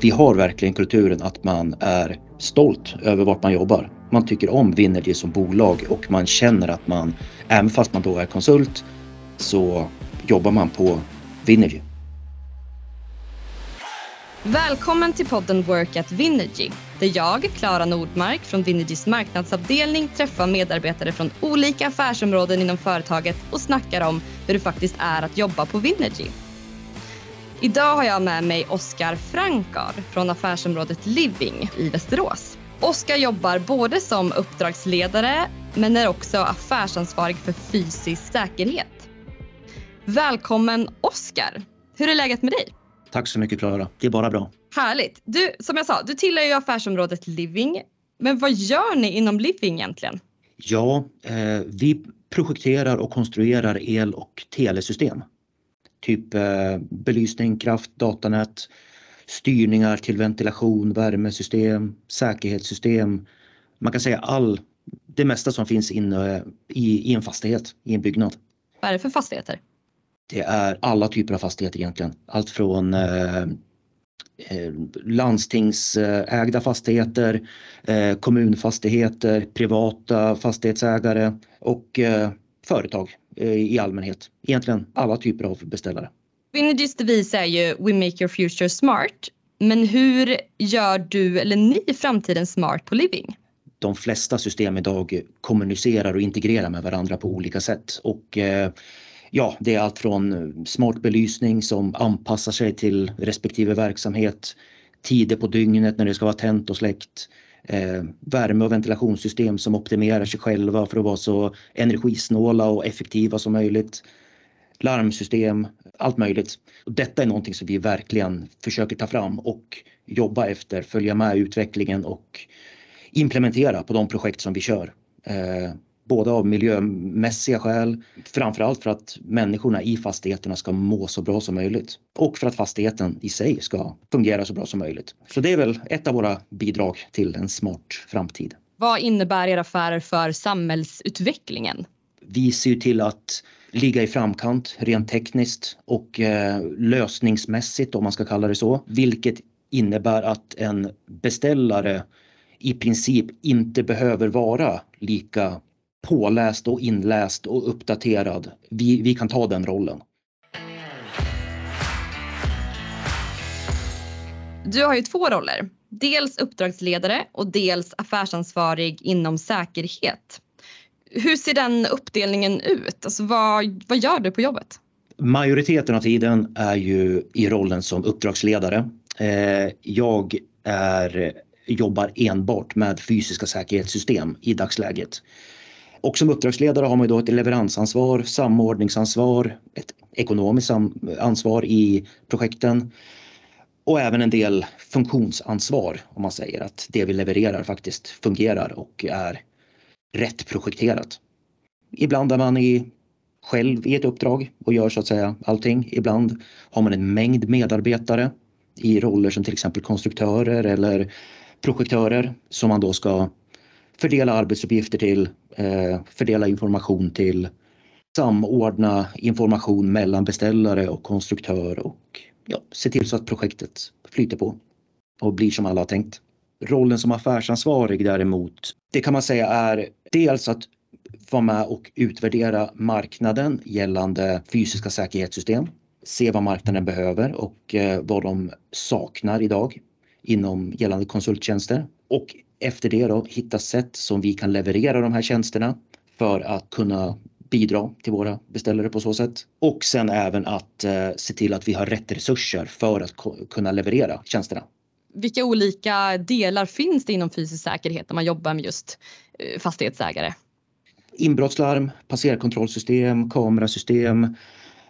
Vi har verkligen kulturen att man är stolt över vart man jobbar. Man tycker om Winnergy som bolag och man känner att man, även fast man då är konsult, så jobbar man på Winnergy. Välkommen till podden Work at Winnergy där jag, Klara Nordmark från Winnergys marknadsavdelning träffar medarbetare från olika affärsområden inom företaget och snackar om hur det faktiskt är att jobba på Winnergy. Idag har jag med mig Oskar Frankar från affärsområdet Living i Västerås. Oskar jobbar både som uppdragsledare men är också affärsansvarig för fysisk säkerhet. Välkommen Oskar! Hur är läget med dig? Tack så mycket Klara, det är bara bra. Härligt! Du, som jag sa, du tillhör ju affärsområdet Living. Men vad gör ni inom Living egentligen? Ja, eh, vi projekterar och konstruerar el och telesystem. Typ eh, belysning, kraft, datanät, styrningar till ventilation, värmesystem, säkerhetssystem. Man kan säga all, det mesta som finns inne i, i en fastighet, i en byggnad. Vad är det för fastigheter? Det är alla typer av fastigheter egentligen. Allt från eh, eh, landstingsägda fastigheter, eh, kommunfastigheter, privata fastighetsägare och eh, företag eh, i allmänhet. Egentligen alla typer av beställare. Winnegys devis är ju We make your future smart. Men hur gör du eller ni framtiden smart på Living? De flesta system idag kommunicerar och integrerar med varandra på olika sätt och eh, ja, det är allt från smart belysning som anpassar sig till respektive verksamhet, tider på dygnet när det ska vara tänt och släckt, eh, värme och ventilationssystem som optimerar sig själva för att vara så energisnåla och effektiva som möjligt, larmsystem, allt möjligt. Och detta är någonting som vi verkligen försöker ta fram och jobba efter, följa med utvecklingen och implementera på de projekt som vi kör. Eh, både av miljömässiga skäl, framförallt för att människorna i fastigheterna ska må så bra som möjligt och för att fastigheten i sig ska fungera så bra som möjligt. Så det är väl ett av våra bidrag till en smart framtid. Vad innebär era affärer för samhällsutvecklingen? Vi ser till att ligga i framkant rent tekniskt och eh, lösningsmässigt om man ska kalla det så, vilket innebär att en beställare i princip inte behöver vara lika påläst och inläst och uppdaterad. Vi, vi kan ta den rollen. Du har ju två roller. Dels uppdragsledare och dels affärsansvarig inom säkerhet. Hur ser den uppdelningen ut? Alltså vad, vad gör du på jobbet? Majoriteten av tiden är ju i rollen som uppdragsledare. Eh, jag är, jobbar enbart med fysiska säkerhetssystem i dagsläget. Och som uppdragsledare har man då ett leveransansvar, samordningsansvar, ett ekonomiskt ansvar i projekten och även en del funktionsansvar om man säger att det vi levererar faktiskt fungerar och är rätt projekterat. Ibland är man i, själv i ett uppdrag och gör så att säga allting. Ibland har man en mängd medarbetare i roller som till exempel konstruktörer eller projektörer som man då ska fördela arbetsuppgifter till, Eh, fördela information till, samordna information mellan beställare och konstruktör och ja, se till så att projektet flyter på och blir som alla har tänkt. Rollen som affärsansvarig däremot, det kan man säga är dels att vara med och utvärdera marknaden gällande fysiska säkerhetssystem. Se vad marknaden behöver och eh, vad de saknar idag inom gällande konsulttjänster. Och efter det då hitta sätt som vi kan leverera de här tjänsterna för att kunna bidra till våra beställare på så sätt. Och sen även att eh, se till att vi har rätt resurser för att kunna leverera tjänsterna. Vilka olika delar finns det inom fysisk säkerhet när man jobbar med just eh, fastighetsägare? Inbrottslarm, passerkontrollsystem, kamerasystem.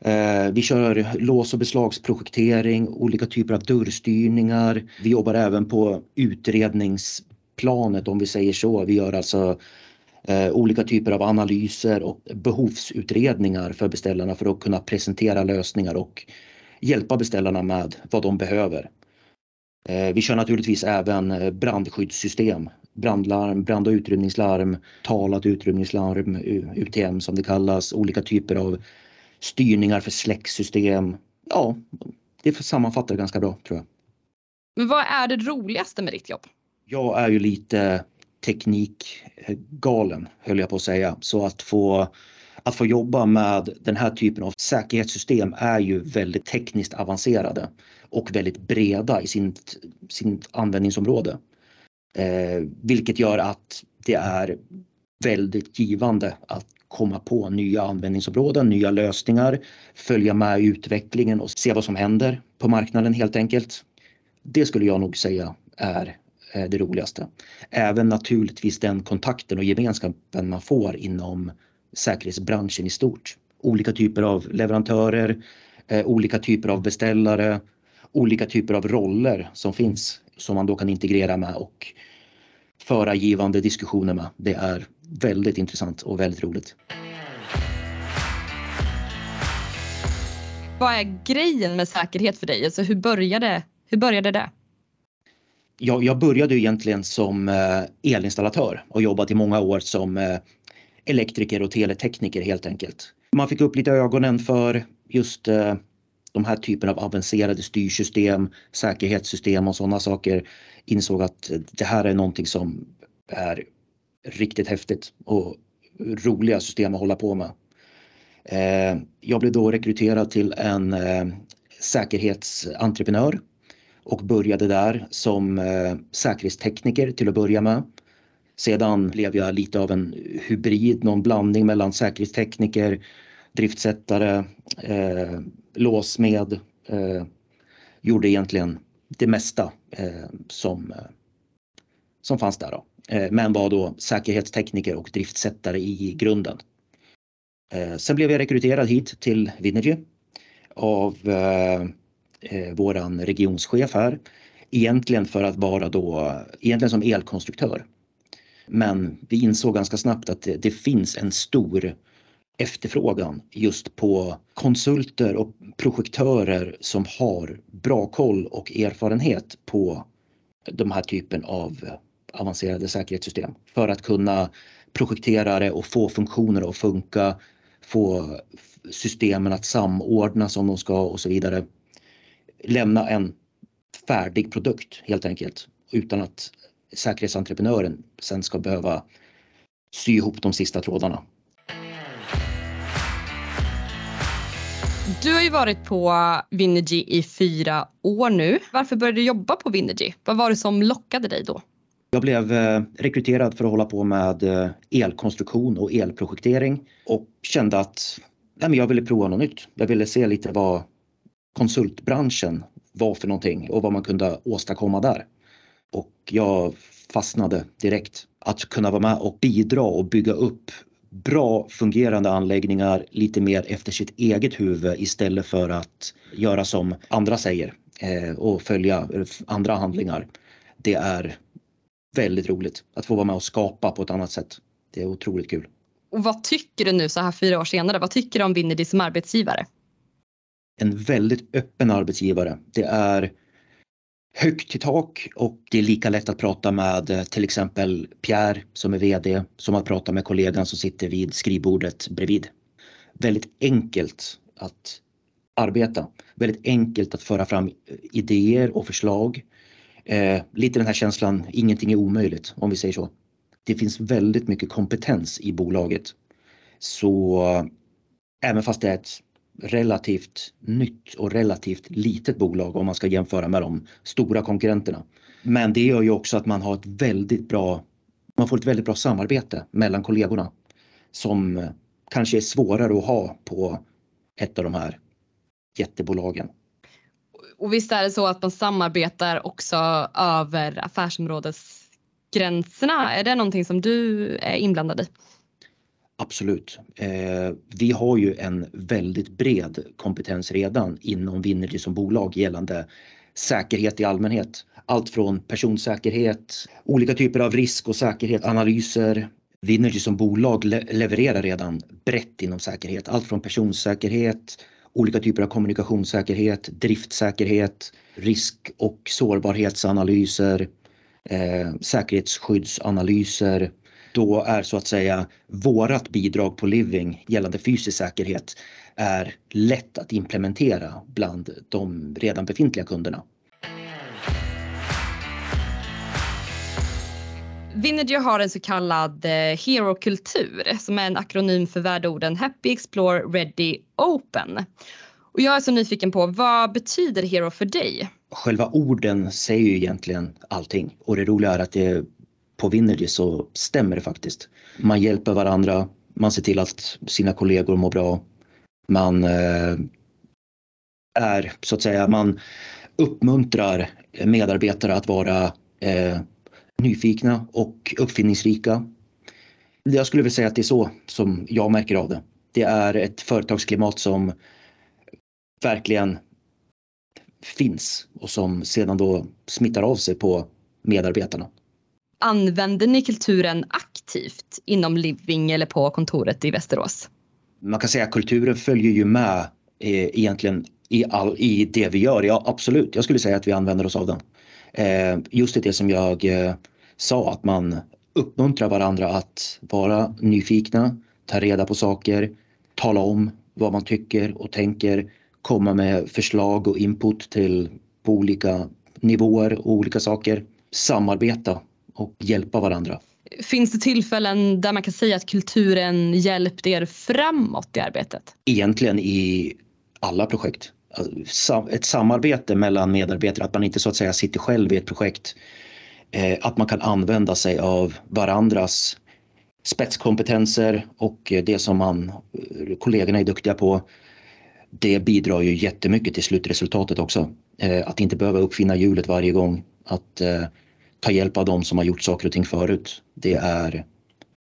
Eh, vi kör lås och beslagsprojektering, olika typer av dörrstyrningar. Vi jobbar även på utrednings planet om vi säger så. Vi gör alltså eh, olika typer av analyser och behovsutredningar för beställarna för att kunna presentera lösningar och hjälpa beställarna med vad de behöver. Eh, vi kör naturligtvis även eh, brandskyddssystem, brandlarm, brand och utrymningslarm, talat utrymningslarm, UTM som det kallas, olika typer av styrningar för släcksystem. Ja, det sammanfattar ganska bra tror jag. Men vad är det roligaste med ditt jobb? Jag är ju lite teknikgalen höll jag på att säga. Så att få, att få jobba med den här typen av säkerhetssystem är ju väldigt tekniskt avancerade och väldigt breda i sin, sin användningsområde. Eh, vilket gör att det är väldigt givande att komma på nya användningsområden, nya lösningar, följa med i utvecklingen och se vad som händer på marknaden helt enkelt. Det skulle jag nog säga är Eh, det roligaste. Även naturligtvis den kontakten och gemenskapen man får inom säkerhetsbranschen i stort. Olika typer av leverantörer, eh, olika typer av beställare, olika typer av roller som finns som man då kan integrera med och föra givande diskussioner med. Det är väldigt intressant och väldigt roligt. Vad är grejen med säkerhet för dig? Alltså hur började, hur började det? Jag, jag började egentligen som eh, elinstallatör och jobbat i många år som eh, elektriker och teletekniker helt enkelt. Man fick upp lite ögonen för just eh, de här typen av avancerade styrsystem, säkerhetssystem och sådana saker. Insåg att det här är någonting som är riktigt häftigt och roliga system att hålla på med. Jag blev då rekryterad till en säkerhetsentreprenör och började där som eh, säkerhetstekniker till att börja med. Sedan blev jag lite av en hybrid, någon blandning mellan säkerhetstekniker, driftsättare, eh, låsmed. Eh, gjorde egentligen det mesta som fanns där då. Men var då säkerhetstekniker och driftsättare i grunden. Sen blev jag rekryterad hit till Vinergy av Eh, våran regionschef här. Egentligen för att vara då, egentligen som elkonstruktör. Men vi insåg ganska snabbt att det finns en stor efterfrågan just på konsulter och projektörer som har bra koll och erfarenhet på de här typen av avancerade säkerhetssystem. För att kunna projektera det och få funktioner att funka, få systemen att samordnas som de ska och så vidare. Lämna en färdig produkt helt enkelt utan att säkerhetsentreprenören sen ska behöva sy ihop de sista trådarna. Du har ju varit på Vinergy i fyra år nu. Varför började du jobba på Vinergy? Vad var det som lockade dig då? Jag blev rekryterad för att hålla på med elkonstruktion och elprojektering och kände att nej jag ville prova något nytt. Jag ville se lite vad konsultbranschen var för någonting och vad man kunde åstadkomma där. Och jag fastnade direkt. Att kunna vara med och bidra och bygga upp bra fungerande anläggningar lite mer efter sitt eget huvud istället för att göra som andra säger eh, och följa eh, andra handlingar. Det är väldigt roligt att få vara med och skapa på ett annat sätt. Det är otroligt kul. Och vad tycker du nu så här fyra år senare? Vad tycker du om Vinergy som arbetsgivare? En väldigt öppen arbetsgivare. Det är högt i tak och det är lika lätt att prata med eh, till exempel Pierre som är VD som att prata med kollegan som sitter vid skrivbordet bredvid. Väldigt enkelt att arbeta. Väldigt enkelt att föra fram idéer och förslag. Eh, lite den här känslan, ingenting är omöjligt om vi säger så. Det finns väldigt mycket kompetens i bolaget. Så eh, även fast det är ett relativt nytt och relativt litet bolag om man ska jämföra med de stora konkurrenterna. Men det gör ju också att man har ett väldigt bra, man får ett väldigt bra samarbete mellan kollegorna som eh, kanske är svårare att ha på ett av de här jättebolagen. Och visst är det så att man samarbetar också över affärsområdesgränserna? Är det någonting som du är inblandad i? Absolut. Eh, vi har ju en väldigt bred kompetens redan inom Winnergy som bolag gällande säkerhet i allmänhet. Allt från personsäkerhet, olika typer av risk- och säkerhetsanalyser. Winnergy som bolag levererar redan brett inom säkerhet. Allt från personsäkerhet, olika typer av kommunikationssäkerhet, driftsäkerhet, risk- och sårbarhetsanalyser, eh, säkerhetsskyddsanalyser då är så att säga vårat bidrag på Living gällande fysisk säkerhet är lätt att implementera bland de redan befintliga kunderna. Vinergy har en så kallad eh, Hero-kultur som är en akronym för värdeorden Happy, Explore, Ready, Open. Och jag är så nyfiken på vad betyder Hero för dig? Själva orden säger ju egentligen allting och det roliga är att det på Winnergy så stämmer det faktiskt. Man hjälper varandra, man ser till att sina kollegor mår bra. Man eh, är så att säga, man uppmuntrar medarbetare att vara eh, nyfikna och uppfinningsrika. Jag skulle vilja säga att det är så som jag märker av det. Det är ett företagsklimat som verkligen finns och som sedan då smittar av sig på medarbetarna. Använder ni kulturen aktivt inom Living eller på kontoret i Västerås? Man kan säga att kulturen följer ju med eh, egentligen i, all, i det vi gör. Ja absolut, jag skulle säga att vi använder oss av den. Eh, just det som jag eh, sa att man uppmuntrar varandra att vara nyfikna, ta reda på saker, tala om vad man tycker och tänker, komma med förslag och input till på olika nivåer och olika saker. Samarbeta och hjälpa varandra. Finns det tillfällen där man kan säga att kulturen hjälpt er framåt i arbetet? Egentligen i alla projekt. Ett samarbete mellan medarbetare, att man inte så att säga sitter själv i ett projekt. Eh, att man kan använda sig av varandras spetskompetenser och det som man, kollegorna är duktiga på. Det bidrar ju jättemycket till slutresultatet också. Eh, att inte behöva uppfinna hjulet varje gång. Att eh, ta hjälp av dem som har gjort saker och ting förut. Det är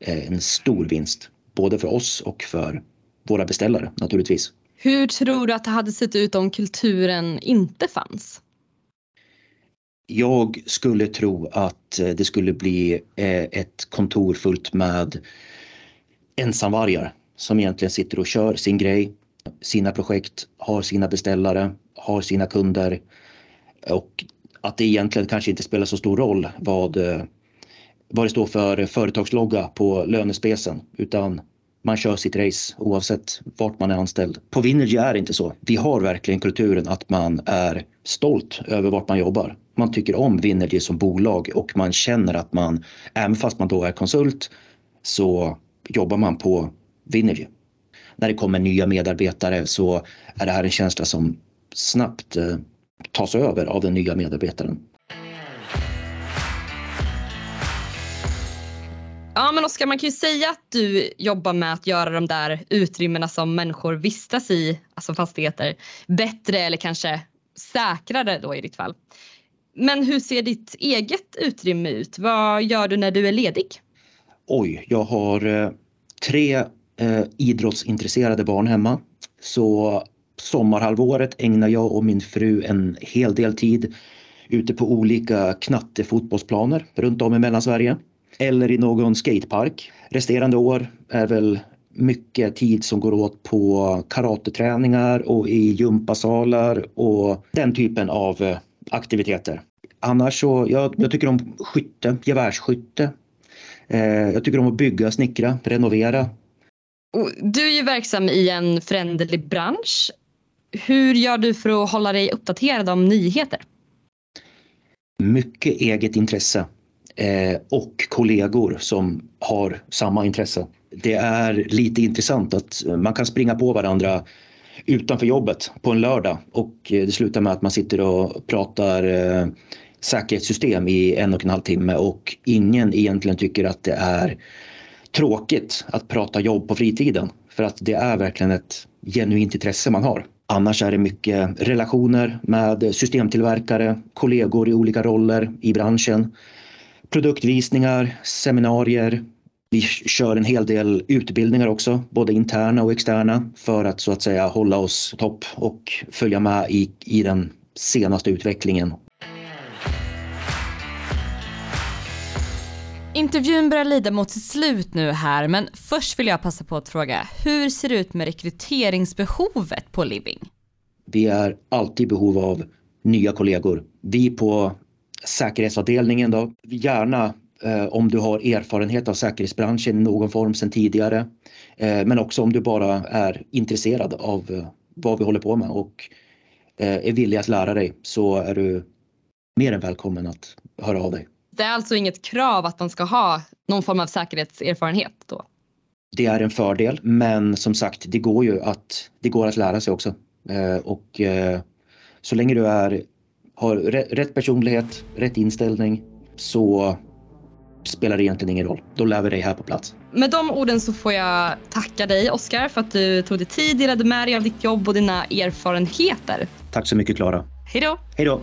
en stor vinst, både för oss och för våra beställare naturligtvis. Hur tror du att det hade sett ut om kulturen inte fanns? Jag skulle tro att det skulle bli ett kontor fullt med ensamvargar som egentligen sitter och kör sin grej, sina projekt, har sina beställare, har sina kunder och att det egentligen kanske inte spelar så stor roll vad, eh, vad det står för företagslogga på lönespecen utan man kör sitt race oavsett vart man är anställd. På Vinergy är det inte så. Vi har verkligen kulturen att man är stolt över vart man jobbar. Man tycker om Vinergy som bolag och man känner att man, även fast man då är konsult, så jobbar man på Vinergy. När det kommer nya medarbetare så är det här en känsla som snabbt eh, tas över av den nya medarbetaren. Ja men Oskar man kan ju säga att du jobbar med att göra de där utrymmena som människor vistas i, alltså fastigheter, bättre eller kanske säkrare då i ditt fall. Men hur ser ditt eget utrymme ut? Vad gör du när du är ledig? Oj, jag har eh, tre eh, idrottsintresserade barn hemma. Så sommarhalvåret ägnar jag och min fru en hel del tid ute på olika knattefotbollsplaner runt om i Mellansverige eller i någon skatepark. Resterande år är väl mycket tid som går åt på karateträningar och i gympasalar och den typen av eh, aktiviteter. Annars så, jag, jag tycker om skytte, gevärsskytte. Eh, jag tycker om att bygga, snickra, renovera. Du är ju verksam i en föränderlig bransch. Hur gör du för att hålla dig uppdaterad om nyheter? Mycket eget intresse eh, och kollegor som har samma intresse. Det är lite intressant att man kan springa på varandra utanför jobbet på en lördag och det slutar med att man sitter och pratar eh, säkerhetssystem i en och en halv timme och ingen egentligen tycker att det är tråkigt att prata jobb på fritiden för att det är verkligen ett genuint intresse man har. Annars är det mycket relationer med systemtillverkare, kollegor i olika roller i branschen produktvisningar, seminarier. Vi kör en hel del utbildningar också, både interna och externa för att så att säga hålla oss topp och följa med i, i den senaste utvecklingen. Intervjun börjar lida mot sitt slut nu här men först vill jag passa på att fråga hur ser det ut med rekryteringsbehovet på Living? Vi är alltid i behov av nya kollegor. Vi på säkerhetsavdelningen då. Gärna eh, om du har erfarenhet av säkerhetsbranschen i någon form sedan tidigare. Eh, men också om du bara är intresserad av eh, vad vi håller på med och eh, är villig att lära dig så är du mer än välkommen att höra av dig. Det är alltså inget krav att man ska ha någon form av säkerhetserfarenhet då? Det är en fördel men som sagt det går ju att, det går att lära sig också. Eh, och eh, så länge du är, har rätt personlighet, rätt inställning så spelar det egentligen ingen roll. Då lär vi dig här på plats. Med de orden så får jag tacka dig Oskar för att du tog dig tid, delade med dig av ditt jobb och dina erfarenheter. Tack så mycket Klara. Hej då! Hej då!